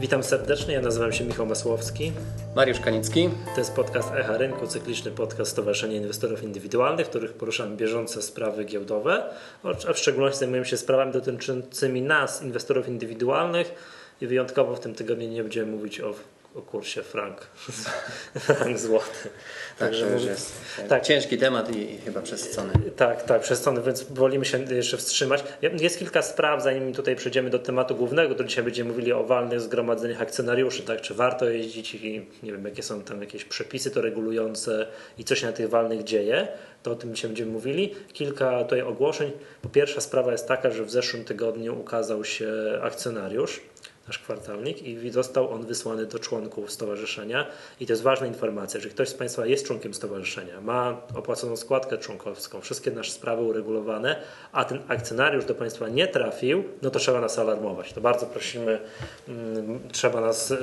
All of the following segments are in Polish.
Witam serdecznie, ja nazywam się Michał Masłowski. Mariusz Kanicki. To jest podcast Echa Rynku, cykliczny podcast Stowarzyszenia Inwestorów Indywidualnych, w których poruszamy bieżące sprawy giełdowe, a w szczególności zajmujemy się sprawami dotyczącymi nas, inwestorów indywidualnych i wyjątkowo w tym tygodniu nie będziemy mówić o o kursie frank, frank złoty. Także tak, jest tak. ciężki temat i, i, chyba przesycony. Tak, tak, przesycony, więc wolimy się jeszcze wstrzymać. Jest kilka spraw, zanim tutaj przejdziemy do tematu głównego, to dzisiaj będziemy mówili o walnych zgromadzeniach akcjonariuszy, tak, czy warto jeździć i nie wiem, jakie są tam jakieś przepisy to regulujące i co się na tych walnych dzieje, to o tym dzisiaj będziemy mówili. Kilka tutaj ogłoszeń. Po pierwsza sprawa jest taka, że w zeszłym tygodniu ukazał się akcjonariusz, nasz kwartalnik i został on wysłany do członków stowarzyszenia. I to jest ważna informacja, że ktoś z Państwa jest członkiem stowarzyszenia, ma opłaconą składkę członkowską, wszystkie nasze sprawy uregulowane, a ten akcjonariusz do Państwa nie trafił, no to trzeba nas alarmować. To bardzo prosimy, mm, trzeba, nas, e,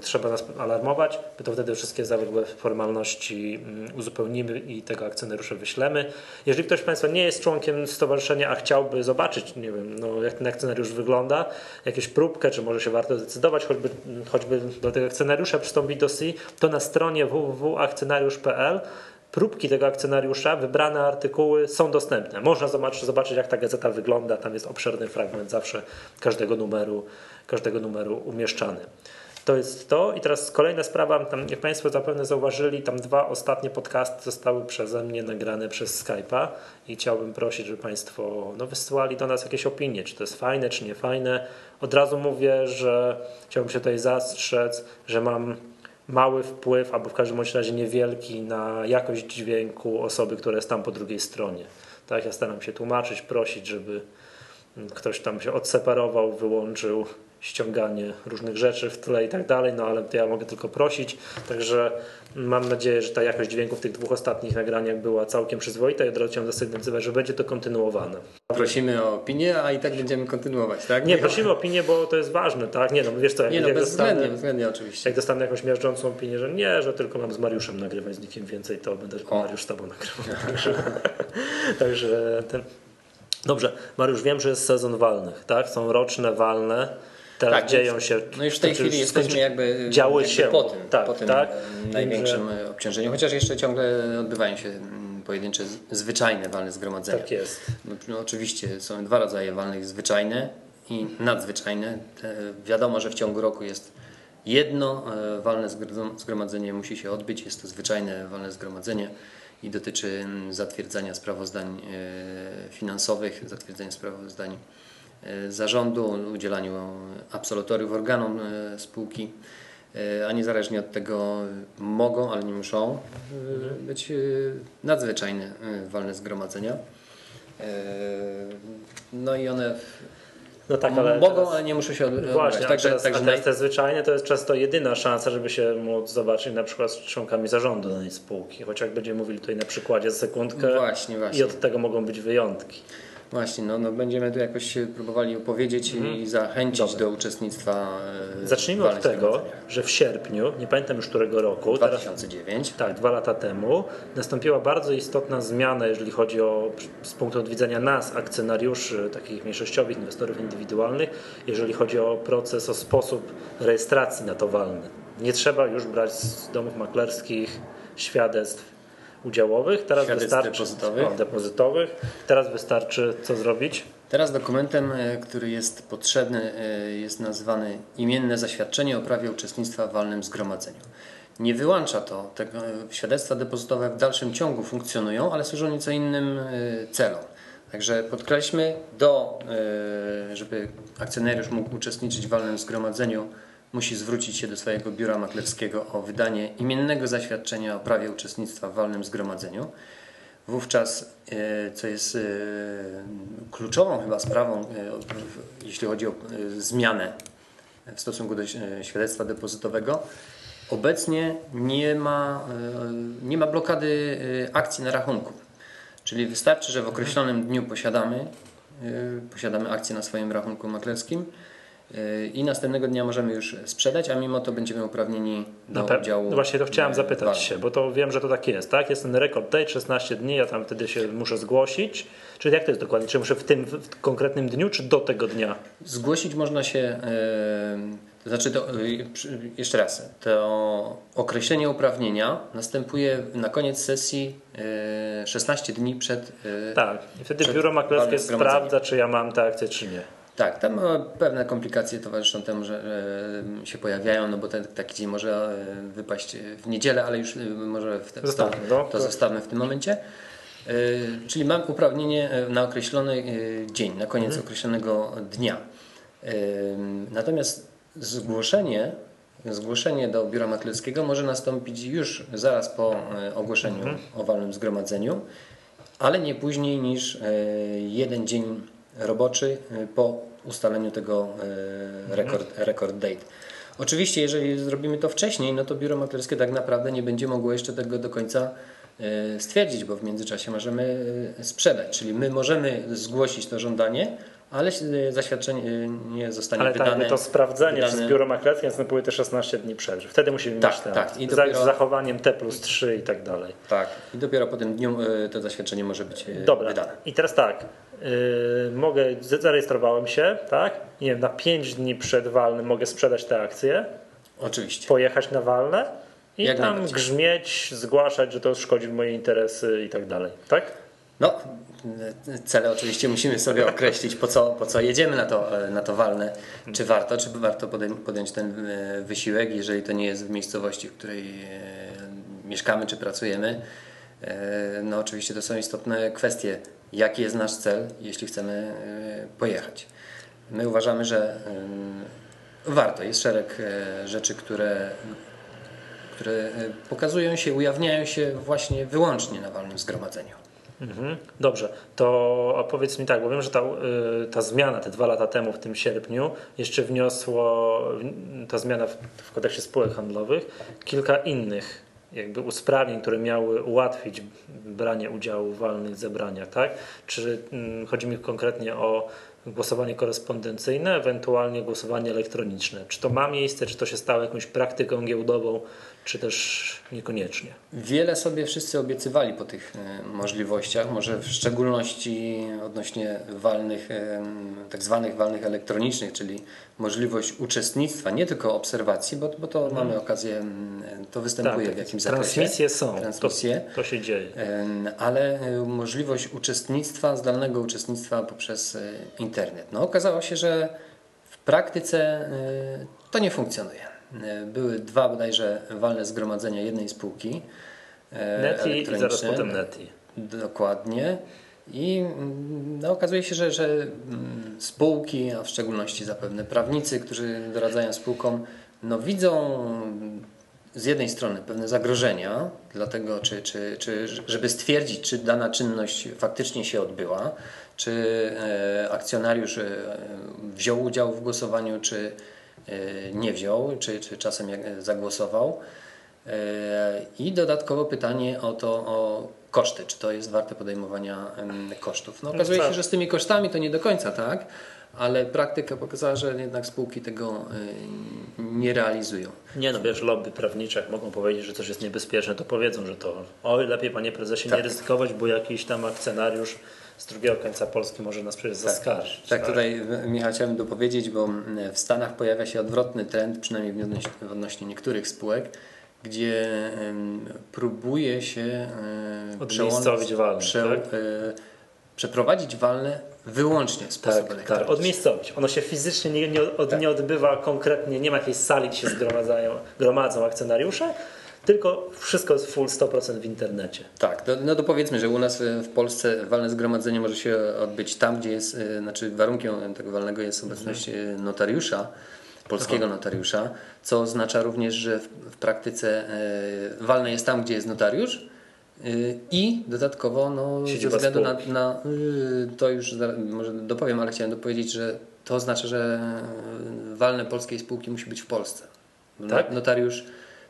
trzeba nas alarmować, my to wtedy wszystkie zaległe formalności mm, uzupełnimy i tego akcjonariusza wyślemy. Jeżeli ktoś z Państwa nie jest członkiem stowarzyszenia, a chciałby zobaczyć, nie wiem, no, jak ten akcjonariusz wygląda, jakieś próbkę, czy może się się warto zdecydować, choćby, choćby do tego akcjonariusza przystąpić do SI, to na stronie www.akcjonariusz.pl próbki tego akcjonariusza, wybrane artykuły są dostępne. Można zobaczyć, zobaczyć, jak ta gazeta wygląda. Tam jest obszerny fragment zawsze każdego numeru, każdego numeru umieszczany. To jest to. I teraz kolejna sprawa, tam, jak Państwo zapewne zauważyli, tam dwa ostatnie podcasty zostały przeze mnie nagrane przez Skype'a i chciałbym prosić, żeby Państwo no, wysyłali do nas jakieś opinie, czy to jest fajne, czy nie fajne. Od razu mówię, że chciałbym się tutaj zastrzec, że mam mały wpływ, albo w każdym razie niewielki na jakość dźwięku osoby, która jest tam po drugiej stronie. Tak, ja staram się tłumaczyć, prosić, żeby ktoś tam się odseparował, wyłączył ściąganie różnych rzeczy w tle i tak dalej, no ale to ja mogę tylko prosić, także mam nadzieję, że ta jakość dźwięku w tych dwóch ostatnich nagraniach była całkiem przyzwoita i od razu zasygnalizować, że będzie to kontynuowane. Prosimy o opinię, a i tak będziemy kontynuować, tak? Nie, prosimy o opinię, bo to jest ważne, tak? Nie no, wiesz co, jak, nie, no, jak dostanę, bezwzględnie oczywiście. Jak dostanę jakąś miażdżącą opinię, że nie, że tylko mam z Mariuszem nagrywać, z nikim więcej, to będę tylko. Mariusz z tobą nagrywał. Także, także ten... Dobrze, Mariusz, wiem, że jest sezon walnych, tak? Są roczne walne teraz tak, dzieją się. No już w tej chwili jesteśmy jakby, działy jakby się po tym, tak, po tym tak, największym że... obciążeniu, chociaż jeszcze ciągle odbywają się mm, pojedyncze zwyczajne walne zgromadzenia. Tak jest. No, no, oczywiście są dwa rodzaje walnych, zwyczajne i nadzwyczajne. wiadomo, że w ciągu roku jest jedno e, walne zgromadzenie musi się odbyć, jest to zwyczajne walne zgromadzenie i dotyczy mm, zatwierdzania sprawozdań e, finansowych, zatwierdzania sprawozdań E, zarządu, udzielaniu absolutoriów organom e, spółki, e, a niezależnie od tego mogą, ale nie muszą być nadzwyczajne walne zgromadzenia. No i one no tak, ale mogą, teraz, ale nie muszą się odbywać. Właśnie, także, teraz, także teraz te zwyczajne to jest często jedyna szansa, żeby się móc zobaczyć na przykład z członkami zarządu danej spółki. Choć jak będziemy mówili tutaj na przykładzie sekundkę właśnie, właśnie. i od tego mogą być wyjątki. Właśnie, no, no będziemy tu jakoś próbowali opowiedzieć i zachęcić Dobra. do uczestnictwa. E, Zacznijmy od tego, że w sierpniu, nie pamiętam już którego roku, 2009, teraz, tak, dwa lata temu, nastąpiła bardzo istotna zmiana, jeżeli chodzi o z punktu widzenia nas, akcjonariuszy, takich mniejszościowych inwestorów indywidualnych, jeżeli chodzi o proces, o sposób rejestracji na to walne. Nie trzeba już brać z domów maklerskich świadectw udziałowych. Teraz wystarczy depozytowych. O, depozytowych. Teraz wystarczy co zrobić? Teraz dokumentem, e, który jest potrzebny, e, jest nazwany imienne zaświadczenie o prawie uczestnictwa w walnym zgromadzeniu. Nie wyłącza to tego, e, świadectwa depozytowe w dalszym ciągu funkcjonują, ale służą nieco innym celom. Także podkreślmy, do, żeby akcjonariusz mógł uczestniczyć w walnym zgromadzeniu, musi zwrócić się do swojego biura maklerskiego o wydanie imiennego zaświadczenia o prawie uczestnictwa w walnym zgromadzeniu. Wówczas, e, co jest e, kluczową chyba sprawą, e, jeśli chodzi o zmianę w stosunku do świadectwa depozytowego, obecnie nie ma, nie ma blokady akcji na rachunku. Czyli wystarczy, że w określonym dniu posiadamy, posiadamy akcję na swoim rachunku maklerskim, i następnego dnia możemy już sprzedać, a mimo to będziemy uprawnieni do no udziału. No właśnie to chciałem zapytać się, bo to wiem, że to tak jest, tak? Jest ten rekord tej 16 dni, ja tam wtedy się muszę zgłosić. Czyli jak to jest dokładnie? Czy muszę w tym w konkretnym dniu, czy do tego dnia? Zgłosić można się, To znaczy, to, przy- jeszcze raz, to określenie uprawnienia następuje na koniec sesji y, 16 dni przed. Tak. I wtedy Przed biuro maklerskie sprawdza, czy ja mam te akcje, czy nie. Tak, tam e, pewne komplikacje towarzyszą temu, że e, się pojawiają, no bo ten, taki dzień może e, wypaść w niedzielę, ale już e, może w te, Zostawmy, to, no. to zostawmy w tym momencie. E, Czyli mam uprawnienie e, na określony e, dzień, na koniec Mhm. określonego dnia. E, Natomiast zgłoszenie, zgłoszenie do biura maklerskiego może nastąpić już zaraz po e, ogłoszeniu Mhm. o walnym zgromadzeniu, ale nie później niż e, jeden dzień roboczy e, po ustaleniu tego e, rekord, record date. Oczywiście, jeżeli zrobimy to wcześniej, no to biuro maklerskie tak naprawdę nie będzie mogło jeszcze tego do końca e, stwierdzić, bo w międzyczasie możemy sprzedać. Czyli my możemy zgłosić to żądanie, ale e, zaświadczenie e, nie zostanie Ale tak, wydane. jakby to sprawdzenie wydane- przez biuro maklerskie następuje te 16 dni przed. że Wtedy musimy Tak, mieć ten tak. I dopiero- Z zachowaniem T plus 3 i tak dalej. Tak. I dopiero po tym dniu e, to zaświadczenie może być Dobra. wydane. I teraz tak. Yy, mogę, zarejestrowałem się, tak? Nie wiem, na 5 dni przed walnym mogę sprzedać te akcje, Oczywiście. pojechać na walne i Jak tam grzmieć, zgłaszać, że to szkodzi moje interesy i tak dalej. Tak? No, cele oczywiście musimy sobie określić, po co, po co jedziemy na to, na to walne. Czy warto, czy warto podjąć ten e, wysiłek, jeżeli to nie jest w miejscowości, w której e, mieszkamy czy pracujemy. E, No, oczywiście to są istotne kwestie. Jaki jest nasz cel, jeśli chcemy pojechać? My uważamy, że warto. Jest szereg rzeczy, które które pokazują się, ujawniają się właśnie wyłącznie na walnym zgromadzeniu. Mhm. Dobrze, to opowiedz mi tak, bo wiem, że ta, y, ta zmiana te dwa lata temu w tym sierpniu jeszcze wniosło, ta zmiana w, w kodeksie spółek handlowych, kilka innych jakby usprawnień, które miały ułatwić branie udziału w walnych zebraniach, tak? Czy mm, chodzi mi konkretnie o głosowanie korespondencyjne, ewentualnie głosowanie elektroniczne? Czy to ma miejsce, czy to się stało jakąś praktyką giełdową, czy też niekoniecznie? Wiele sobie wszyscy obiecywali po tych e, możliwościach, może w szczególności odnośnie walnych, e, tak zwanych walnych elektronicznych, czyli możliwość uczestnictwa, nie tylko obserwacji, bo, bo to mamy okazję, mm, to występuje w jakimś zakresie. Tak, transmisje są, Transmisje. To, to się dzieje. Em, ale e, możliwość uczestnictwa, zdalnego uczestnictwa poprzez e, internet. No, okazało się, że w praktyce e, to nie funkcjonuje. E, Były dwa bodajże walne zgromadzenia jednej spółki e, Neti i zaraz potem Neti. Dokładnie. I mm, no, okazuje się, że, że mm, spółki, a w szczególności zapewne prawnicy, którzy doradzają spółkom, no, widzą z jednej strony pewne zagrożenia, dlatego czy, czy, czy żeby stwierdzić, czy dana czynność faktycznie się odbyła, czy e, akcjonariusz wziął udział w głosowaniu, czy nie wziął, czy, czy czasem zagłosował. E, I dodatkowo pytanie o to, o koszty, czy to jest warte podejmowania kosztów. No, okazuje się, że z tymi kosztami to nie do końca tak, ale praktyka pokazała, że jednak spółki tego e, nie realizują. Nie no, wiesz, lobby prawnicze, mogą powiedzieć, że coś jest niebezpieczne, to powiedzą, że to oj, lepiej panie prezesie nie Tak. ryzykować, bo jakiś tam akcjonariusz z drugiego końca Polski może nas przecież zaskarżyć. Tak, tutaj e, Michał chciałem dopowiedzieć, bo w Stanach pojawia się odwrotny trend, przynajmniej w odnośnie, niektórych spółek, gdzie próbuje się e, Odmiejscowić walne, prze, tak? e, przeprowadzić walne wyłącznie w sposób Tak, tak, odmiejscowić. Ono się fizycznie nie, nie, od, Tak. nie odbywa konkretnie, nie ma jakiejś sali, gdzie się zgromadzają, gromadzą akcjonariusze, tylko wszystko jest full 100% w internecie. Tak, to, no to powiedzmy, że u nas e, w Polsce walne zgromadzenie może się odbyć tam, gdzie jest, e, znaczy warunkiem tego walnego jest obecność e, notariusza, polskiego notariusza, co oznacza również, że w, w praktyce walne jest tam, gdzie jest notariusz i dodatkowo no, ze względu na, na to już może dopowiem, ale chciałem dopowiedzieć, że to oznacza, że walne polskiej spółki musi być w Polsce. No- Tak? Notariusz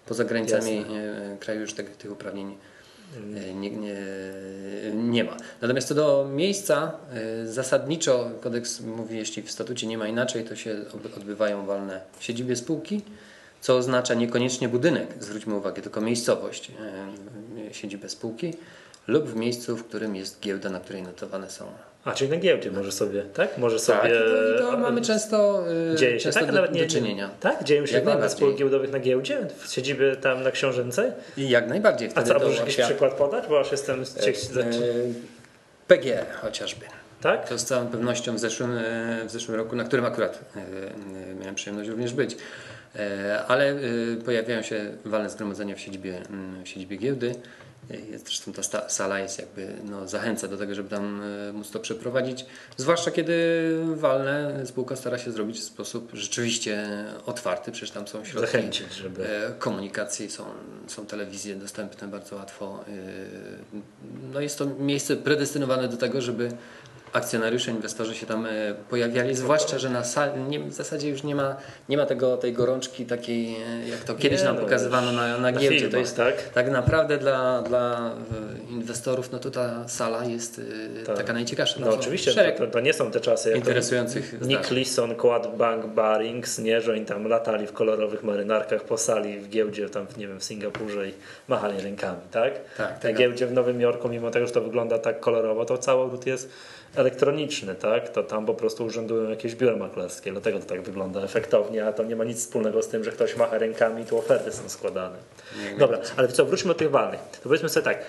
poza granicami e, kraju już tych, tych uprawnień e, nie, nie, nie ma. Natomiast co do miejsca, e, zasadniczo kodeks mówi, jeśli w statucie nie ma inaczej, to się odbywają walne w siedzibie spółki, co oznacza niekoniecznie budynek, zwróćmy uwagę, tylko miejscowość, siedzibę spółki. Lub w miejscu, w którym jest giełda, na której notowane są. A, czyli na giełdzie może sobie, tak? Może sobie... Tak, i to, to mamy często, y, Dzieje się, często tak? do, Nawet nie, do czynienia. Tak? Dzieją się najbardziej. spółek giełdowych na giełdzie? W siedzibie tam na Książęcej? I jak najbardziej A wtedy co, a to możesz jakiś ułatwia- przykład podać? Bo aż jestem... E, PG chociażby. Tak? To z całą pewnością w zeszłym, e, w zeszłym roku, na którym akurat e, e, miałem przyjemność również być. E, Ale e, pojawiają się walne zgromadzenia w siedzibie, mm, w siedzibie giełdy. Zresztą ta sala jest jakby, no, zachęca do tego, żeby tam e, móc to przeprowadzić. Zwłaszcza kiedy walne spółka stara się zrobić w sposób rzeczywiście otwarty, przecież tam są środki Zachęcić, żeby... e, komunikacji, są, są telewizje dostępne bardzo łatwo. e, No jest to miejsce predestynowane do tego, żeby akcjonariusze, inwestorzy się tam e, pojawiali, zwłaszcza, że na sali nie, w zasadzie już nie ma, nie ma tego, tej gorączki takiej, e, jak to kiedyś Nie, nam no, pokazywano na, na giełdzie. To jest tak? tak naprawdę dla, dla e, inwestorów, no to ta sala jest Tak. taka najciekawsza. No są oczywiście, to, to nie są te czasy, jak interesujących Nick. Leeson, Quad Bank Barings, nie, że oni tam latali w kolorowych marynarkach po sali w giełdzie tam, nie wiem, w Singapurze i machali rękami, tak? Tak, Na tego- giełdzie w Nowym Jorku, mimo tego, że to wygląda tak kolorowo, to cały obrót jest elektroniczny, tak? To tam po prostu urzędują jakieś biura maklerskie, dlatego to tak wygląda efektownie, a to nie ma nic wspólnego z tym, że ktoś macha rękami i tu oferty są składane. Dobra, ale co, wróćmy do tych walnych. To powiedzmy sobie tak,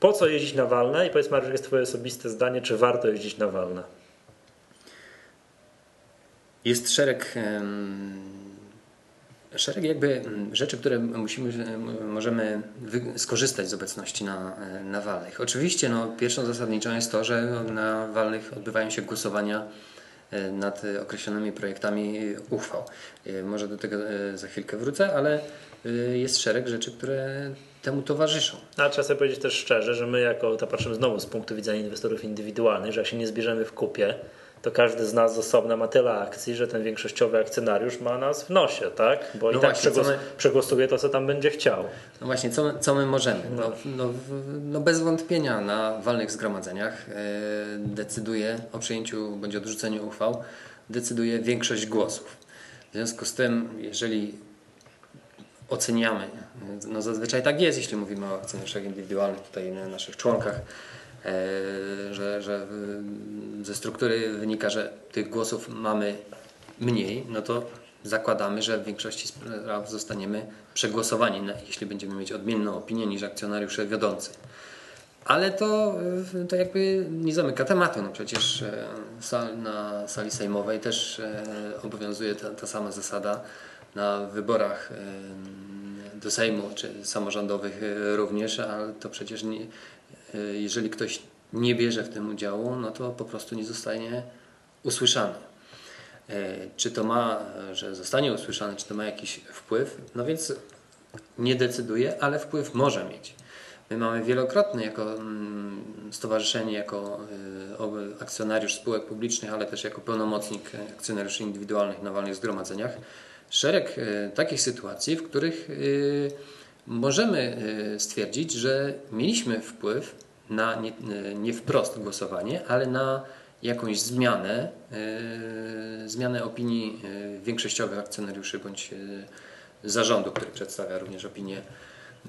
po co jeździć na walne i powiedz Mariusz, jest twoje osobiste zdanie, czy warto jeździć na walne? Jest szereg, szereg jakby mm, rzeczy, które musimy, możemy skorzystać z obecności na, e, na walnych. Oczywiście no, pierwszą zasadniczą jest to, że na walnych odbywają się głosowania e, nad określonymi projektami uchwał. E, Może do tego za chwilkę wrócę, ale jest szereg rzeczy, które temu towarzyszą. No, ale trzeba sobie powiedzieć też szczerze, że my jako, to patrzymy znowu z punktu widzenia inwestorów indywidualnych, że jak się nie zbierzemy w kupie, to każdy z nas z osobna ma tyle akcji, że ten większościowy akcjonariusz ma nas w nosie, tak? Bo No i tak przegłos- my- przegłosuje to, co tam będzie chciał. No właśnie, co my, co my możemy? No, no, w- no bez wątpienia na walnych zgromadzeniach e, decyduje o przyjęciu bądź odrzuceniu uchwał, decyduje większość głosów. W związku z tym, jeżeli oceniamy, no zazwyczaj tak jest, jeśli mówimy o akcjonariuszach indywidualnych, tutaj na naszych członkach, że, że y, ze struktury wynika, że tych głosów mamy mniej, no to zakładamy, że w większości spraw zostaniemy przegłosowani, jeśli będziemy mieć odmienną opinię niż akcjonariusze wiodący. Ale to, y, to jakby nie zamyka tematu. No przecież e, na sali sejmowej też e, obowiązuje ta, ta sama zasada. Na wyborach e, do Sejmu czy samorządowych e, również, ale to przecież nie, e, jeżeli ktoś nie bierze w tym udziału, no to po prostu nie zostanie usłyszany. E, Czy to ma, e, że zostanie usłyszany, czy to ma jakiś wpływ? No więc nie decyduje, ale wpływ może mieć. My mamy wielokrotnie jako mm, stowarzyszenie, jako oby- akcjonariusz spółek publicznych, ale też jako pełnomocnik akcjonariuszy indywidualnych na walnych zgromadzeniach, szereg takich sytuacji, w których możemy y, stwierdzić, że mieliśmy wpływ na nie, y, nie wprost głosowanie, ale na jakąś zmianę, y, zmianę opinii większościowych akcjonariuszy bądź zarządu, który przedstawia również opinię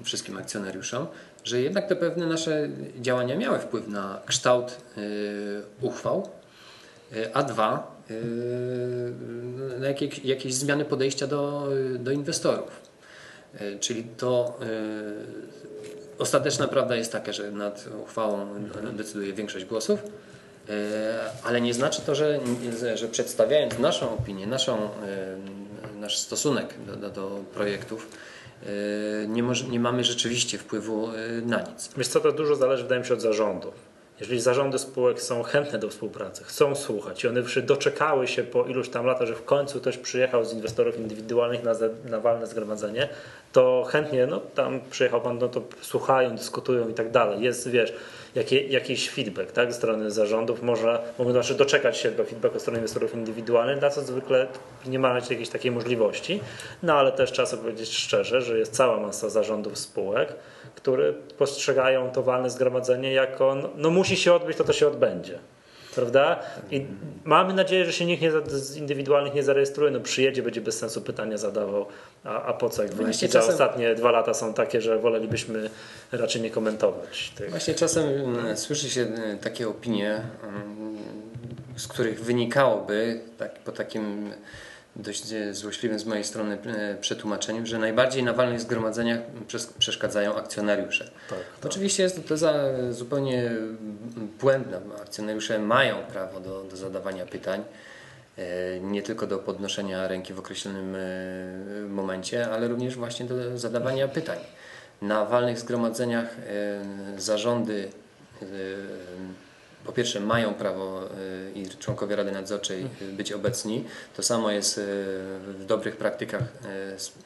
wszystkim akcjonariuszom, że jednak te pewne nasze działania miały wpływ na kształt uchwał, a dwa na jakieś, jakieś zmiany podejścia do, do inwestorów. Y, Czyli to y, ostateczna prawda jest taka, że nad uchwałą decyduje większość głosów, y, ale nie znaczy to, że, że przedstawiając naszą opinię, naszą, nasz stosunek do, do, do projektów, nie, może, nie mamy rzeczywiście wpływu na nic. Wiesz co, to dużo zależy wydaje mi się od zarządu. Jeżeli zarządy spółek są chętne do współpracy, chcą słuchać i one już doczekały się po iluś tam latach, że w końcu ktoś przyjechał z inwestorów indywidualnych na, na walne zgromadzenie, to chętnie, no tam przyjechał pan, no to słuchają, dyskutują i tak dalej. Jest, wiesz, jakie, jakiś feedback tak, ze strony zarządów, może, mogą znaczy doczekać się tego feedbacku strony inwestorów indywidualnych, na co zwykle nie ma jakiejś takiej możliwości. No ale też trzeba powiedzieć szczerze, że jest cała masa zarządów spółek, które postrzegają to walne zgromadzenie jako, no, no musi się odbyć, to to się odbędzie. Prawda? I mamy nadzieję, że się nikt nie, z indywidualnych nie zarejestruje, no przyjedzie, będzie bez sensu pytania zadawał, a, a po co, jak wyniki czasem... ostatnie dwa lata są takie, że wolelibyśmy raczej nie komentować. Tych. Właśnie czasem mm, słyszy się y, takie opinie, mm, z których wynikałoby tak, po takim dość złośliwym z mojej strony e, przetłumaczeniu, że najbardziej na walnych zgromadzeniach przeszkadzają akcjonariusze. Tak, tak. Oczywiście jest to teza zupełnie błędna. Akcjonariusze mają prawo do, do zadawania pytań, e, nie tylko do podnoszenia ręki w określonym e, momencie, ale również właśnie do zadawania pytań. Na walnych zgromadzeniach zarządy po pierwsze mają prawo y, i członkowie Rady Nadzorczej mhm. być obecni. To samo jest y, w dobrych praktykach y,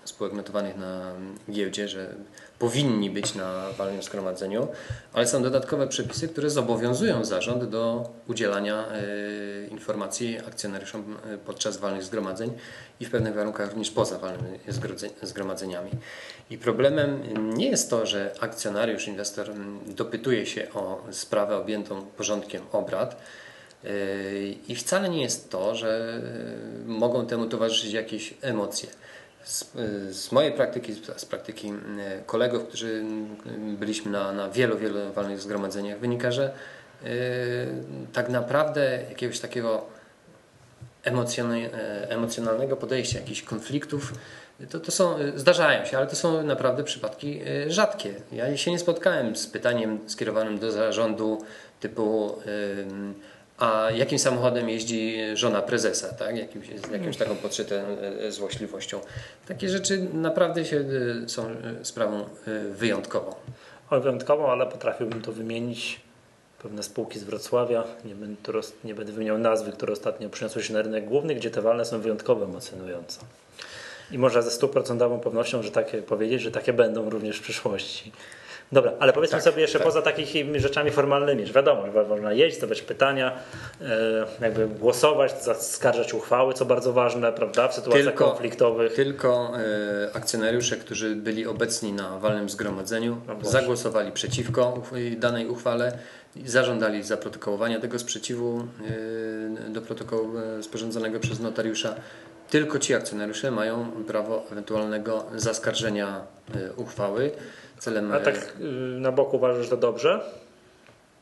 spółek notowanych na giełdzie, że powinni być na walnym zgromadzeniu, ale są dodatkowe przepisy, które zobowiązują zarząd do udzielania informacji akcjonariuszom podczas walnych zgromadzeń i w pewnych warunkach również poza walnymi zgromadzeniami. I problemem nie jest to, że akcjonariusz, inwestor dopytuje się o sprawę objętą porządkiem obrad. Yy, I wcale nie jest to, że mogą temu towarzyszyć jakieś emocje. Z, z, mojej praktyki, z praktyki yy, kolegów, którzy byliśmy na, na wielu, wielu walnych zgromadzeniach, wynika, że yy, tak naprawdę jakiegoś takiego emocjonalnego podejścia, jakichś konfliktów to, to są, zdarzają się, ale to są naprawdę przypadki e, rzadkie. Ja się nie spotkałem z pytaniem skierowanym do zarządu typu a jakim samochodem jeździ żona prezesa, tak? Jakimś, z jakimś taką podszytą e, złośliwością. Takie rzeczy naprawdę się, e, są sprawą wyjątkową. O, wyjątkową, ale potrafiłbym to wymienić pewne spółki z Wrocławia, nie będę, nie będę wymieniał nazwy, które ostatnio przyniosły się na rynek główny, gdzie te walne są wyjątkowo emocjonujące. I można ze stuprocentową pewnością, że takie powiedzieć, że takie będą również w przyszłości. Dobra, ale powiedzmy tak, sobie jeszcze tak. poza takimi rzeczami formalnymi, że wiadomo, można jeść, zadawać pytania, e, jakby głosować, zaskarżać uchwały, co bardzo ważne, prawda, w sytuacjach tylko, konfliktowych. Tylko e, akcjonariusze, którzy byli obecni na walnym zgromadzeniu, no zagłosowali przeciwko danej uchwale, zażądali zaprotokołowania tego sprzeciwu e, do protokołu sporządzonego przez notariusza tylko ci akcjonariusze mają prawo ewentualnego zaskarżenia uchwały. Celem... A tak y, na boku uważasz, że to dobrze?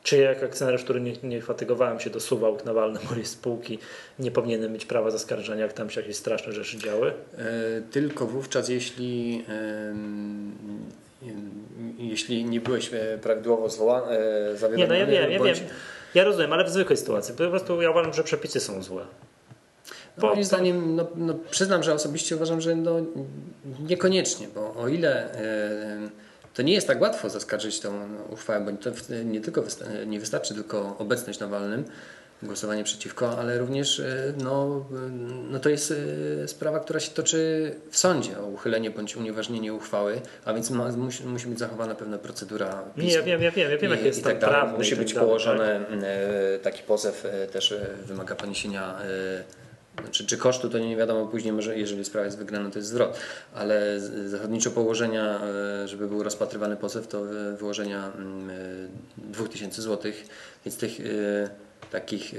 Czy jak akcjonariusz, który nie, nie fatygowałem się dosuwał na walne mojej spółki, nie powinienem mieć prawa zaskarżenia, jak tam się jakieś straszne rzeczy działy? E, tylko wówczas, jeśli, jeśli nie byłeś e, prawidłowo zwołany, e, Nie, no ja wiem, ja wiem. Ja rozumiem, ale w zwykłej sytuacji. Po prostu ja uważam, że przepisy są złe. Bo... Moim zdaniem, no, no, przyznam, że osobiście uważam, że no, niekoniecznie, bo o ile to nie jest tak łatwo zaskarżyć tą uchwałę, bo to nie tylko nie wystarczy tylko obecność na walnym, głosowanie przeciwko, ale również e, no, no to jest e, sprawa, która się toczy w sądzie o uchylenie bądź unieważnienie uchwały, a więc ma, musi, musi być zachowana pewna procedura. Nie, ja wiem, ja wiem, ja wiem, jak jest tak prawny. Musi być tak położony tak? taki pozew też wymaga poniesienia znaczy, czy kosztu to nie wiadomo, później może, jeżeli sprawa jest wygrana, to jest zwrot, ale zasadniczo położenia, e, żeby był rozpatrywany pozew, to e, wyłożenia 2000 mm, e, zł, więc tych takich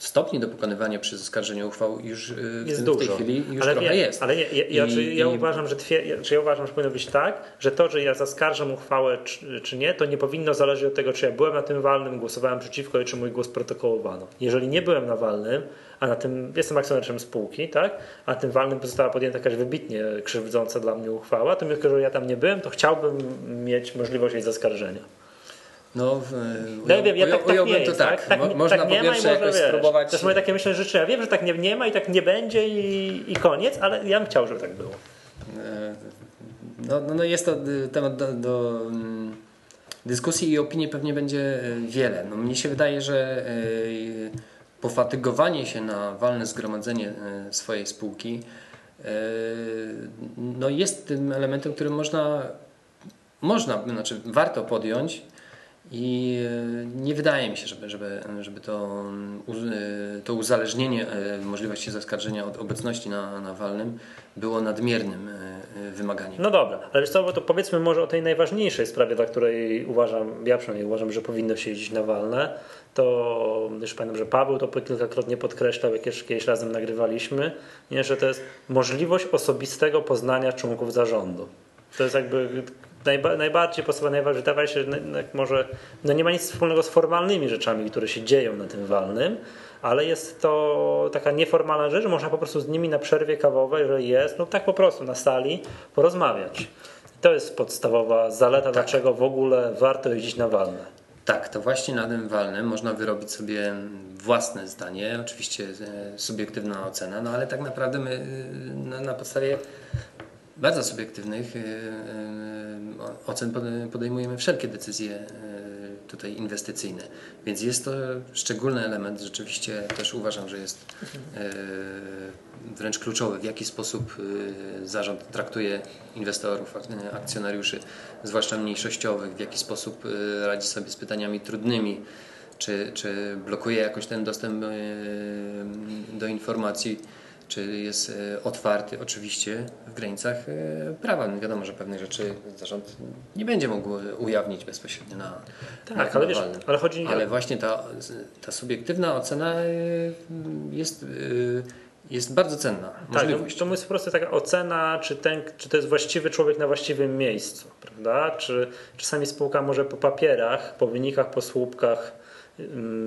stopni do pokonywania przy zaskarżeniu uchwał już w, jest tym, w tej chwili już ale trochę jest. Ale ja, ja, I, ja, i... uważam, że twie, czy ja uważam, że powinno być tak, że to, że ja zaskarżam uchwałę czy, czy, nie, to nie powinno zależeć od tego, czy ja byłem na tym walnym, głosowałem przeciwko i czy mój głos protokołowano. Jeżeli nie byłem na walnym, a na tym jestem akcjonariuszem spółki, tak? A na tym walnym została podjęta jakaś wybitnie krzywdząca dla mnie uchwała, to mimo, że ja tam nie byłem, to chciałbym mieć możliwość jej zaskarżenia. No, w, no ja wiem, ja tak, tak nie jest, to tak. tak, tak można tak po pierwsze jakoś wiesz, spróbować. To jest moje takie myślenie życzenia. Wiem, że tak nie, nie ma i tak nie będzie i, i koniec, ale ja bym chciał, żeby tak było. E, no, no, no jest to y, temat do, do mm, dyskusji i opinii pewnie będzie y, wiele. No, mnie się wydaje, że pofatygowanie się na walne zgromadzenie e, swojej spółki e, no jest tym elementem, który można, można, znaczy warto podjąć I e, nie wydaje mi się, żeby, żeby, żeby to, e, to uzależnienie e, możliwości zaskarżenia od obecności na, na walnym było nadmiernym wymaganiem. No dobra, ale wiesz co, to powiedzmy może o tej najważniejszej sprawie, dla której uważam, ja przynajmniej uważam, że powinno się jeździć na walne. To już pamiętam, że Paweł to kilkakrotnie podkreślał, jak jeszcze kiedyś razem nagrywaliśmy, nie, że to jest możliwość osobistego poznania członków zarządu. To jest jakby najba, najbardziej podstawowe, najważniejsze, wydaje się, że może no nie ma nic wspólnego z formalnymi rzeczami, które się dzieją na tym walnym, ale jest to taka nieformalna rzecz, można po prostu z nimi na przerwie kawowej, że jest, no tak po prostu na sali porozmawiać. I to jest podstawowa zaleta, tak. dlaczego w ogóle warto jeździć na walne. Tak, to właśnie na tym walnym można wyrobić sobie własne zdanie, oczywiście e, subiektywna ocena, no ale tak naprawdę my e, na, na podstawie bardzo subiektywnych e, ocen podejmujemy wszelkie decyzje tutaj inwestycyjne. Więc jest to szczególny element, rzeczywiście też uważam, że jest wręcz kluczowy, w jaki sposób zarząd traktuje inwestorów, akcjonariuszy, zwłaszcza mniejszościowych, w jaki sposób radzi sobie z pytaniami trudnymi, czy, czy blokuje jakoś ten dostęp do informacji czy jest e, otwarty oczywiście w granicach e, prawa. No wiadomo, że pewne rzeczy zarząd nie będzie mógł ujawnić bezpośrednio na Tak, na ale, wiesz, ale chodzi Ale właśnie ta, ta subiektywna ocena e, jest jest bardzo cenna. Tak, no, to jest po prostu taka ocena, czy, ten, czy to jest właściwy człowiek na właściwym miejscu, prawda? Czy czasami spółka może po papierach, po wynikach, po słupkach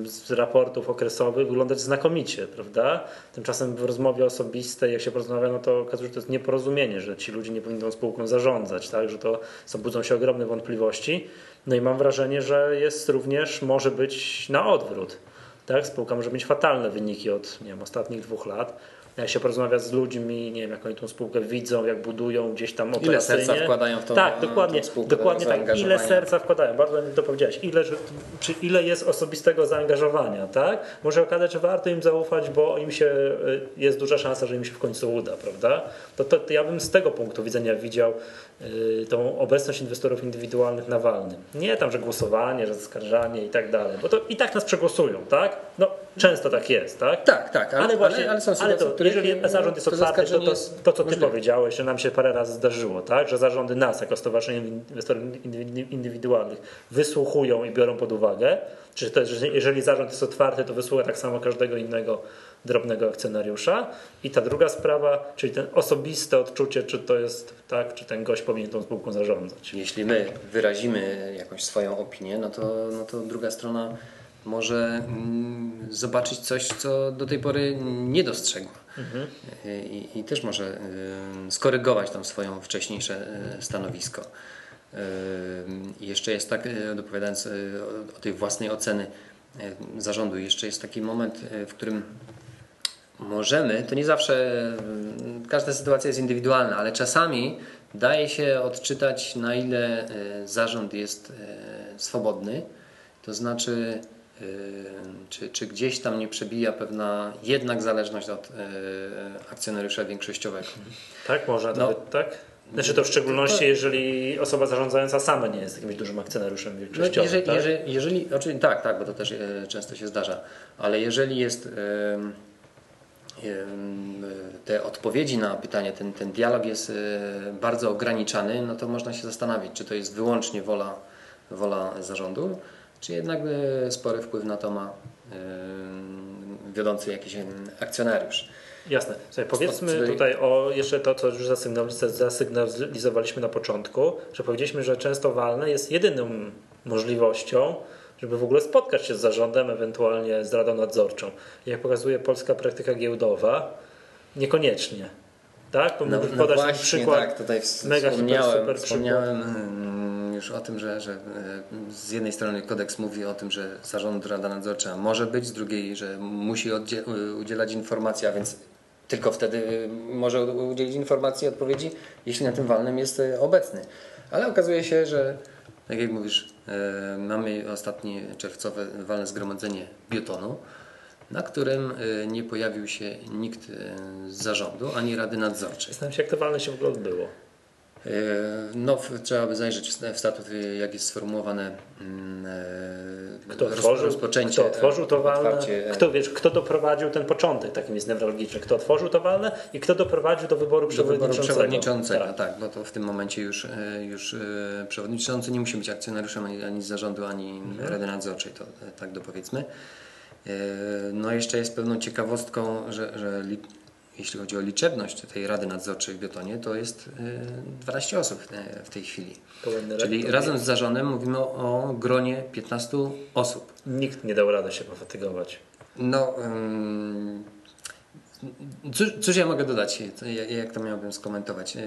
z raportów okresowych wyglądać znakomicie, prawda? Tymczasem w rozmowie osobistej, jak się porozmawia, no to okazuje się, że to jest nieporozumienie, że ci ludzie nie powinni tą spółką zarządzać, tak? Że to są, budzą się ogromne wątpliwości. No i mam wrażenie, że jest również, może być na odwrót. Tak? Spółka może mieć fatalne wyniki od nie wiem, ostatnich dwóch lat, jak się porozmawia z ludźmi, nie wiem, jak oni tą spółkę widzą, jak budują gdzieś tam operacyjnie. Ile serca wkładają w tą Tak, dokładnie, tą dokładnie tak. Ile serca wkładają, bardzo ładnie to powiedziałeś. Ile, czy ile jest osobistego zaangażowania, tak? Może okazać, że warto im zaufać, bo im się, y, jest duża szansa, że im się w końcu uda, prawda? To, to, to ja bym z tego punktu widzenia widział y, tą obecność inwestorów indywidualnych na walnym. Nie tam, że głosowanie, że zaskarżanie i tak dalej, bo to i tak nas przegłosują, tak? No, często tak jest, tak? Tak, tak, ale, ale właśnie, ale, ale, są ale to, jeżeli zarząd jest otwarty, to, to, to, co ty powiedziałeś, że nam się parę razy zdarzyło, tak? że zarządy nas, jako Stowarzyszenie Inwestorów Indywidualnych, wysłuchują i biorą pod uwagę, czy to, że jeżeli zarząd jest otwarty, to wysłucha tak samo każdego innego drobnego akcjonariusza. I ta druga sprawa, czyli ten osobiste odczucie, czy to jest tak, czy ten gość powinien tą spółką zarządzać. Jeśli my wyrazimy jakąś swoją opinię, no to, no to druga strona może mm, zobaczyć coś, co do tej pory nie dostrzegła. Mhm. I, I, też może skorygować tam swoją wcześniejsze y, stanowisko. I jeszcze jest tak, dopowiadając o tej własnej oceny zarządu, jeszcze jest taki moment, w którym możemy, to nie zawsze, każda sytuacja jest indywidualna, ale czasami daje się odczytać, na ile zarząd jest swobodny. To znaczy, czy, czy gdzieś tam nie przebija pewna jednak zależność od akcjonariusza większościowego. Tak, może no, nawet tak? Znaczy to w szczególności, to, jeżeli osoba zarządzająca sama nie jest jakimś dużym akcjonariuszem większościowym. No jeżeli, tak? jeżeli, jeżeli, znaczy, tak, tak, bo to też często się zdarza, ale jeżeli jest te odpowiedzi na pytanie, ten, ten dialog jest bardzo ograniczany, no to można się zastanowić, czy to jest wyłącznie wola, wola zarządu, czy jednak e, spory wpływ na to ma e, wiodący jakiś akcjonariusz. Jasne. Słuchaj, powiedzmy tutaj o jeszcze to, co już zasygnalizowaliśmy na początku, że powiedzieliśmy, że często walne jest jedyną możliwością, żeby w ogóle spotkać się z zarządem, ewentualnie z radą nadzorczą. Jak pokazuje polska praktyka giełdowa, niekoniecznie. Tak? No, no podać właśnie, przykład. Tak, tutaj mega wspomniałem, super, super wspomniałem przykład już o tym, że, że e, z jednej strony kodeks mówi o tym, że zarząd, rada nadzorcza może być, z drugiej, że musi udzielać informacji, a więc tylko wtedy może udzielić informacji, odpowiedzi, jeśli na tym walnym jest e, obecny. Ale okazuje się, że tak jak mówisz, e, mamy ostatnie czerwcowe walne zgromadzenie biotonu, na którym nie pojawił się nikt z zarządu ani rady nadzorczej. Zastanawiam się, jak to walne się w ogóle odbyło. No, trzeba by zajrzeć w statut, jak jest sformułowane mm, kto otworzył, rozpoczęcie. Kto otworzył to walne, kto, wiesz, kto doprowadził ten początek, takim jest newralgiczny, kto otworzył to walne i kto doprowadził do wyboru przewodniczącego. Do wyboru przewodniczącego, tak. tak, bo to w tym momencie już, już przewodniczący nie musi być akcjonariuszem ani, ani z zarządu, ani mhm. Rady Nadzorczej, to tak dopowiedzmy. No jeszcze jest pewną ciekawostką, że, że jeśli chodzi o liczebność tej Rady Nadzorczej w Biotonie, to jest 12 y, osób w tej chwili. Czyli razem z zarządem mówimy o gronie 15 osób. Nikt nie dał rady się pofatygować. No, Cóż, cóż, ja mogę dodać? Jak to miałbym skomentować?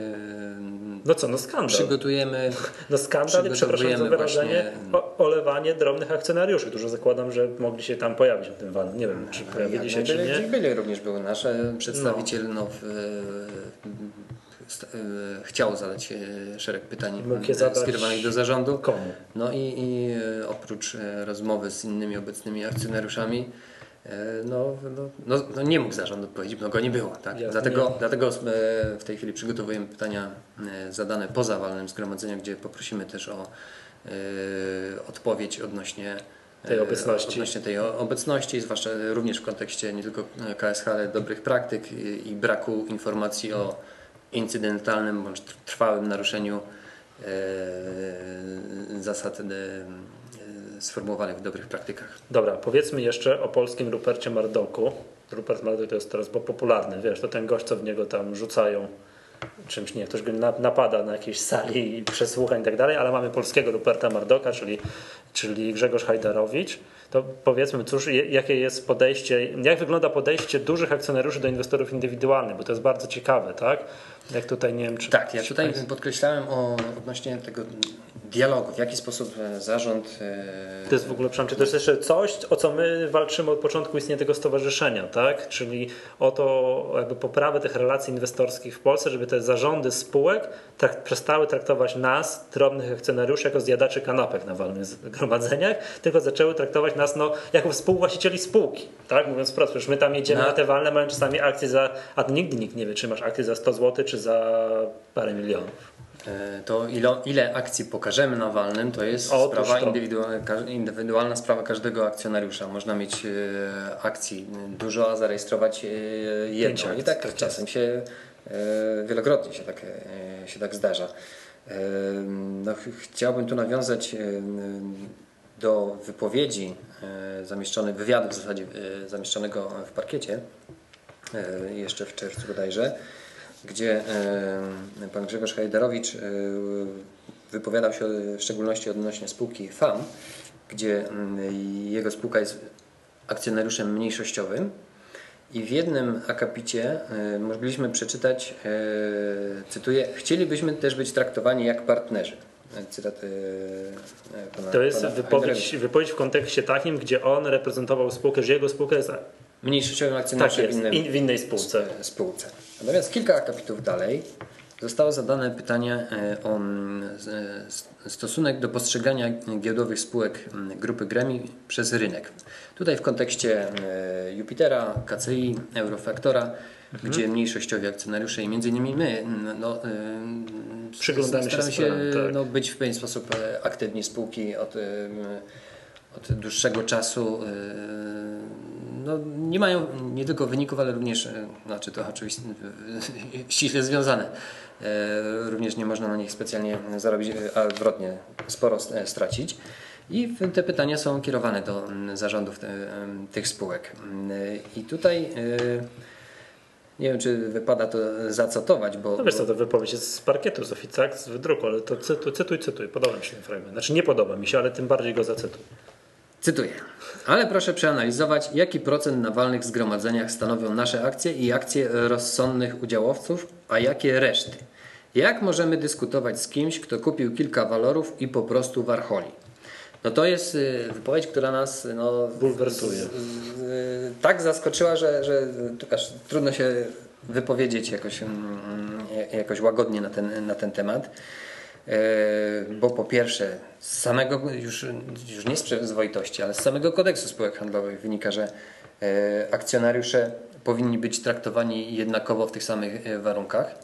No co, no skandal. Przygotujemy. No skandal przepraszam za wyrażenie, właśnie... olewanie drobnych akcjonariuszy, którzy zakładam, że mogli się tam pojawić na tym walcu. Nie wiem, czy pojawili się, czy nie. Byli również był nasz przedstawiciel, no. w, chciał zadać szereg pytań skierowanych do zarządu. Komu? No i, i oprócz rozmowy z innymi obecnymi akcjonariuszami, E, no, no, no, no, nie mógł zarząd odpowiedzieć, bo go nie było. Tak? dlatego, dlatego w tej chwili przygotowujemy pytania e, zadane poza walnym zgromadzenia, gdzie poprosimy też o e, odpowiedź odnośnie tej obecności. Odnośnie tej obecności, zwłaszcza również w kontekście nie tylko KSH, ale dobrych praktyk i, i braku informacji o incydentalnym bądź trwałym naruszeniu zasad sformułowanych w dobrych praktykach. Dobra, powiedzmy jeszcze o polskim Rupercie Mardoku. Rupert Mardok to jest teraz popularny, wiesz, to ten gość, co w niego tam rzucają czymś, nie, ktoś go napada na jakiejś sali przesłuchań i tak dalej, ale mamy polskiego Ruperta Mardoka, czyli, czyli Grzegorz Hajdarowicz. To powiedzmy, cóż, jakie jest podejście, jak wygląda podejście dużych akcjonariuszy do inwestorów indywidualnych, bo to jest bardzo ciekawe, tak? Jak tutaj, nie wiem, czy... Tak, ja tutaj podkreślałem o, odnośnie tego dialogu, w jaki sposób e, zarząd. To jest w ogóle, przepraszam, to jest jeszcze coś, o co my walczymy od początku istnienia tego stowarzyszenia, tak? Czyli o to, jakby poprawę tych relacji inwestorskich w Polsce, żeby te zarządy spółek tak, przestały traktować nas, drobnych akcjonariuszy, jako zjadaczy kanapek na walnych zgromadzeniach, tylko zaczęły traktować nas no, jako współwłaścicieli spółki, tak? Mówiąc wprost, przecież my tam jedziemy no. na te walne, mają czasami akcje za, a nigdy nikt nie wie, czy masz akcje za 100 zł, czy za parę milionów. E, to ile, ile akcji pokażemy na walnym, to jest sprawa to. Indywidualna, indywidualna sprawa każdego akcjonariusza. Można mieć e, akcji dużo, a zarejestrować e, jedną. I tak, tak czasem się wielokrotnie się tak, się tak zdarza. No, chciałbym tu nawiązać do wypowiedzi zamieszczonej, wywiadu w zasadzie zamieszczonego w parkiecie jeszcze w czerwcu bodajże gdzie e, pan Grzegorz Hajderowicz e, wypowiadał się w szczególności odnośnie spółki FAM, gdzie jego spółka jest akcjonariuszem mniejszościowym i w jednym akapicie e, mogliśmy przeczytać, cytuję, chcielibyśmy też być traktowani jak partnerzy. Cytat pana, To jest pana wypowiedź, wypowiedź w kontekście takim, gdzie on reprezentował spółkę, że jego spółka jest mniejszościowym akcjonariuszem tak w, innym, w innej spółce. spółce. Natomiast kilka akapitów dalej zostało zadane pytanie e, o e, stosunek do postrzegania giełdowych spółek grupy Gremi przez rynek. Tutaj w kontekście e, Jupitera, KCI, Eurofaktora, mhm. gdzie mniejszościowi akcjonariusze i między innymi my no, Przyglądamy staramy się, tak. no, być w pewien sposób aktywni spółki od, od dłuższego czasu no, nie mają nie tylko wyników, ale również, e, znaczy to oczywiście ściśle związane, e, również nie można na nich specjalnie zarobić, a odwrotnie sporo stracić. I te pytania są kierowane do zarządów tych spółek. I tutaj e, nie wiem, czy wypada to zacytować, bo... No wiesz co, to wypowiedź jest z parkietu, z oficjak, z wydruku, ale to cytuj, cytuj, cytuj. Podoba mi się ten fragment. Znaczy nie podoba mi się, ale tym bardziej go zacytuj. Cytuję. Ale proszę przeanalizować, jaki procent na walnych zgromadzeniach stanowią nasze akcje i akcje rozsądnych udziałowców, a jakie reszty. Jak możemy dyskutować z kimś, kto kupił kilka walorów i po prostu warcholi? No to jest y, wypowiedź, która nas no, bulwersuje. Tak zaskoczyła, że, że aż trudno się wypowiedzieć jakoś, mm, jakoś łagodnie na ten, na ten temat. E, bo po pierwsze z samego, już, już nie z przyzwoitości, ale z samego kodeksu spółek handlowych wynika, że e, akcjonariusze powinni być traktowani jednakowo w tych samych e, warunkach.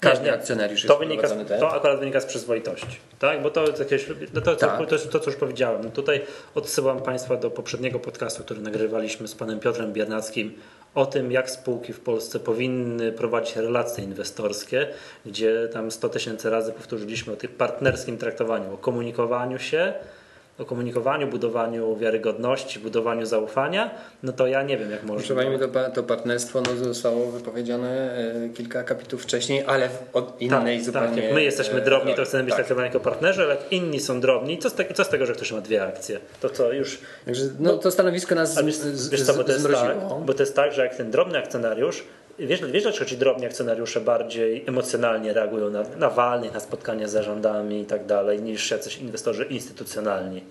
Każdy Nie, akcjonariusz to jest wynika, wprowadzony, tak? To akurat wynika z przyzwoitości, tak? Bo to jakieś, no to, Tak. to, to, jest to, co już powiedziałem. Tutaj odsyłam Państwa do poprzedniego podcastu, który nagrywaliśmy z panem Piotrem Biernackim o tym, jak spółki w Polsce powinny prowadzić relacje inwestorskie, gdzie tam 100 tysięcy razy powtórzyliśmy o tym partnerskim traktowaniu, o komunikowaniu się, o komunikowaniu, budowaniu wiarygodności, budowaniu zaufania, no to ja nie wiem, jak można. Pani, to, to partnerstwo no, zostało wypowiedziane e, kilka akapitów wcześniej, ale od innej tak, zupełnie. tak, jak my jesteśmy e, drobni, to roli. chcemy być Tak. traktowani jako partnerzy, ale jak inni są drobni, co z, te, co z tego, że ktoś ma dwie akcje? To co, już... Także no, to stanowisko nas wiesz, z, wiesz co, bo to, jest tak, bo to jest tak, że jak ten drobny akcjonariusz, wiesz, wiesz dlaczego ci drobni akcjonariusze bardziej emocjonalnie reagują na, na walnych, na spotkania z zarządami i tak dalej, niż jacyś inwestorzy instytucjonalni.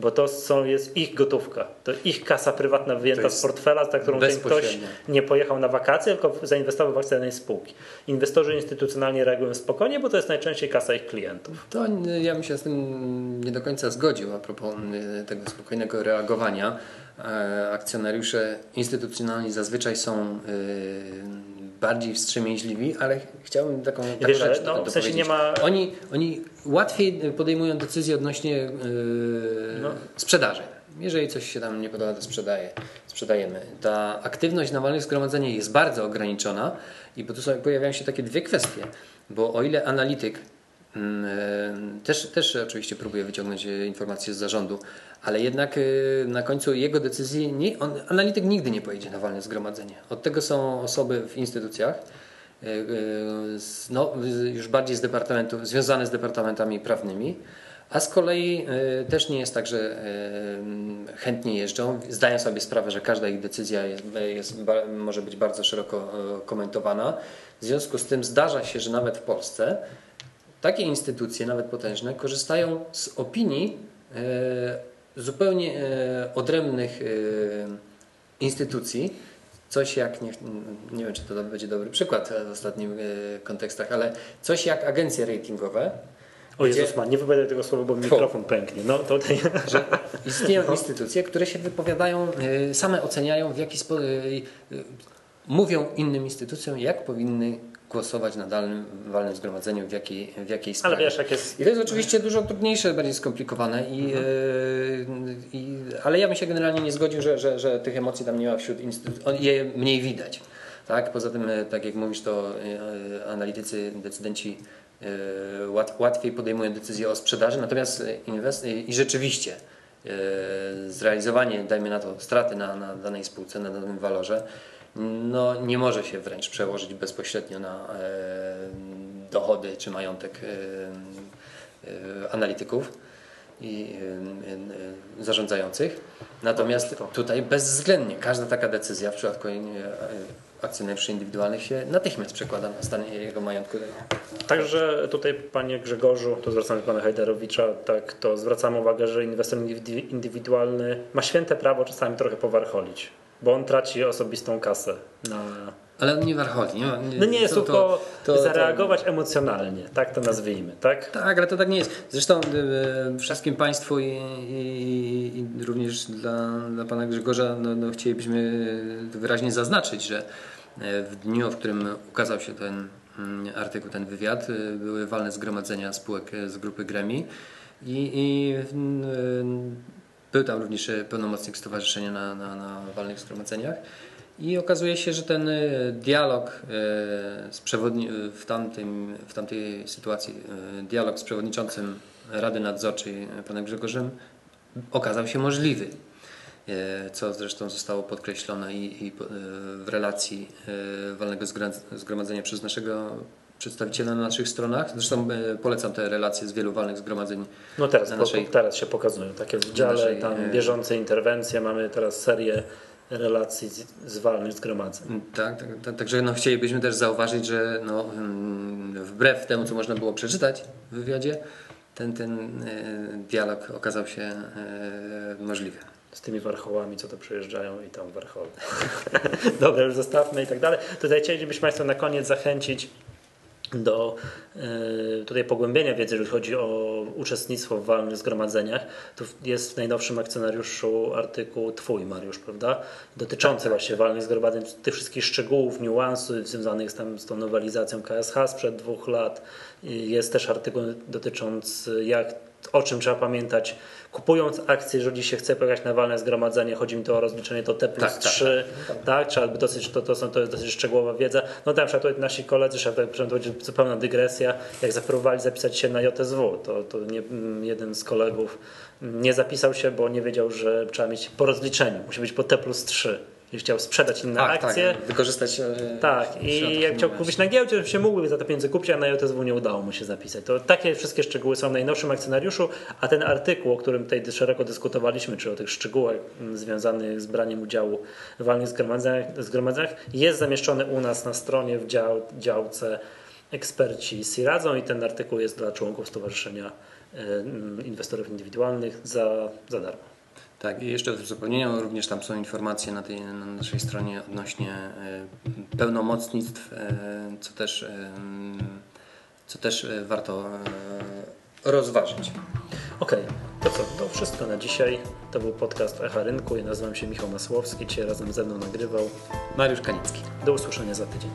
Bo to są, jest ich gotówka, to ich kasa prywatna wyjęta z portfela, za którą ktoś nie pojechał na wakacje, tylko zainwestował w akcje danej spółki. Inwestorzy instytucjonalnie reagują spokojnie, bo to jest najczęściej kasa ich klientów. To ja bym się z tym nie do końca zgodził a propos y, tego spokojnego reagowania. E, Akcjonariusze instytucjonalni zazwyczaj są y, bardziej wstrzemięźliwi, ale chciałbym taką, taką wiesz, rzecz no, w sensie nie ma- Oni, oni łatwiej podejmują decyzje odnośnie y, No. sprzedaży. Jeżeli coś się tam nie podoba, to sprzedaje, sprzedajemy. Ta aktywność na walnych zgromadzeniach jest bardzo ograniczona i po tu są, pojawiają się takie dwie kwestie, bo o ile analityk też, też oczywiście próbuje wyciągnąć e, informacje z zarządu, ale jednak e, na końcu jego decyzji nie, on, analityk nigdy nie pojedzie na walne zgromadzenie. Od tego są osoby w instytucjach, e, e, no, już bardziej z departamentu, związane z departamentami prawnymi, a z kolei e, też nie jest tak, że e, chętnie jeżdżą. Zdają sobie sprawę, że każda ich decyzja jest, jest, może być bardzo szeroko e, komentowana. W związku z tym zdarza się, że nawet w Polsce takie instytucje, nawet potężne, korzystają z opinii e, zupełnie e, odrębnych e, instytucji. Coś jak, nie, nie wiem czy to będzie dobry przykład w ostatnich kontekstach, ale coś jak agencje ratingowe, O Gdzie- Jezus, ma, nie wypowiadaj tego słowa, bo mikrofon pęknie. No to że istnieją instytucje, które się wypowiadają, same oceniają, w jaki sposób mówią innym instytucjom, jak powinny głosować na danym walnym zgromadzeniu, w jakiej, w jakiej Ale sprawie. wiesz, jak jest. I to jest oczywiście dużo trudniejsze, bardziej skomplikowane, i, Mhm. y, i, ale ja bym się generalnie nie zgodził, że, że, że tych emocji tam nie ma wśród instytucji, je mniej widać. Tak? Poza tym, y, tak jak mówisz, to y, analitycy, decydenci łat, łatwiej podejmują decyzje o sprzedaży, natomiast inwest- i rzeczywiście zrealizowanie, dajmy na to, straty na, na danej spółce, na danym walorze, no, nie może się wręcz przełożyć bezpośrednio na e, dochody czy majątek e, e, analityków i zarządzających. Natomiast tutaj bezwzględnie każda taka decyzja w przypadku akcjonariuszy indywidualnych się natychmiast przekłada na stan jego majątku. Także tutaj, panie Grzegorzu, to zwracamy do pana Hajdarowicza, tak, to zwracamy uwagę, że inwestor indywidu- indywidualny ma święte prawo czasami trochę powarcholić, bo on traci osobistą kasę na. Ale on nie warcholi. Nie, No nie jest to- tylko to- to- zareagować emocjonalnie, tak to nazwijmy, tak? Tak, ale to tak nie jest. Zresztą e, wszystkim Państwu i, i, i również dla, dla Pana Grzegorza no, no, chcielibyśmy wyraźnie zaznaczyć, że e, w dniu, w którym ukazał się ten mm, artykuł, ten wywiad, e, były walne zgromadzenia spółek e, z grupy Gremi i, i mm, był tam również e, pełnomocnik stowarzyszenia na, na, na walnych zgromadzeniach. I okazuje się, że ten e, dialog e, z przewodni- w, tamtym, w tamtej sytuacji, dialog z przewodniczącym Rady Nadzorczej, panem Grzegorzem, okazał się możliwy. Co zresztą zostało podkreślone i, i w relacji walnego zgromadzenia przez naszego przedstawiciela na naszych stronach. Zresztą e, polecam te relacje z wielu walnych zgromadzeń No teraz, Na po, naszej- teraz się pokazują takie w dziale, naszej, tam e, bieżące interwencje, mamy teraz serię relacji z, z walnych zgromadzeń. Mm, Tak, tak, tak, także no, chcielibyśmy też zauważyć, że no, mm, wbrew temu, co można było przeczytać w wywiadzie, ten, ten e, dialog okazał się możliwy. z tymi warchołami, co to przyjeżdżają i tam warchoły. Dobra, już zostawmy i tak dalej. Tutaj chcielibyśmy Państwa na koniec zachęcić do e, tutaj pogłębienia wiedzy, jeżeli chodzi o uczestnictwo w walnych zgromadzeniach. Tu jest w najnowszym akcjonariuszu artykuł Twój, Mariusz, prawda? Dotyczący tak, właśnie walnych zgromadzeń, tych wszystkich szczegółów, niuansów związanych z, tam, z tą nowelizacją KSH sprzed dwóch lat. Jest też artykuł dotyczący jak o czym trzeba pamiętać, kupując akcje, jeżeli się chce pojechać na walne zgromadzenie, chodzi mi to o rozliczenie to T plus tak, 3, tak, tak. tak, trzeba dosyć, to, to, są, to jest dosyć szczegółowa wiedza. No tam przykład nasi koledzy, to będzie zupełna dygresja, jak zapróbowali zapisać się na JSW, to, to nie, jeden z kolegów nie zapisał się, bo nie wiedział, że trzeba mieć po rozliczeniu, musi być po T plus 3 i chciał sprzedać inne tak, tak akcje. Tak, wykorzystać. E, tak, i jak chciał kupić na giełdzie, to się mógłby za te pieniądze kupić, a na JSW nie udało mu się zapisać. To takie wszystkie szczegóły są w najnowszym akcjonariuszu, a ten artykuł, o którym tutaj szeroko dyskutowaliśmy, czy o tych szczegółach związanych z braniem udziału w walnych zgromadzeniach, zgromadzeniach jest zamieszczony u nas na stronie w dział, działce eksperci si radzą i ten artykuł jest dla członków Stowarzyszenia Inwestorów Indywidualnych za, za darmo. Tak, i jeszcze w uzupełnieniu również tam są informacje na, tej, na naszej stronie odnośnie e, pełnomocnictw, e, co też, e, co też warto rozważyć. Okej, okay. to co, to wszystko na dzisiaj. To był podcast Echa Rynku. Ja nazywam się Michał Masłowski, dzisiaj razem ze mną nagrywał Mariusz Kanicki. Do usłyszenia za tydzień.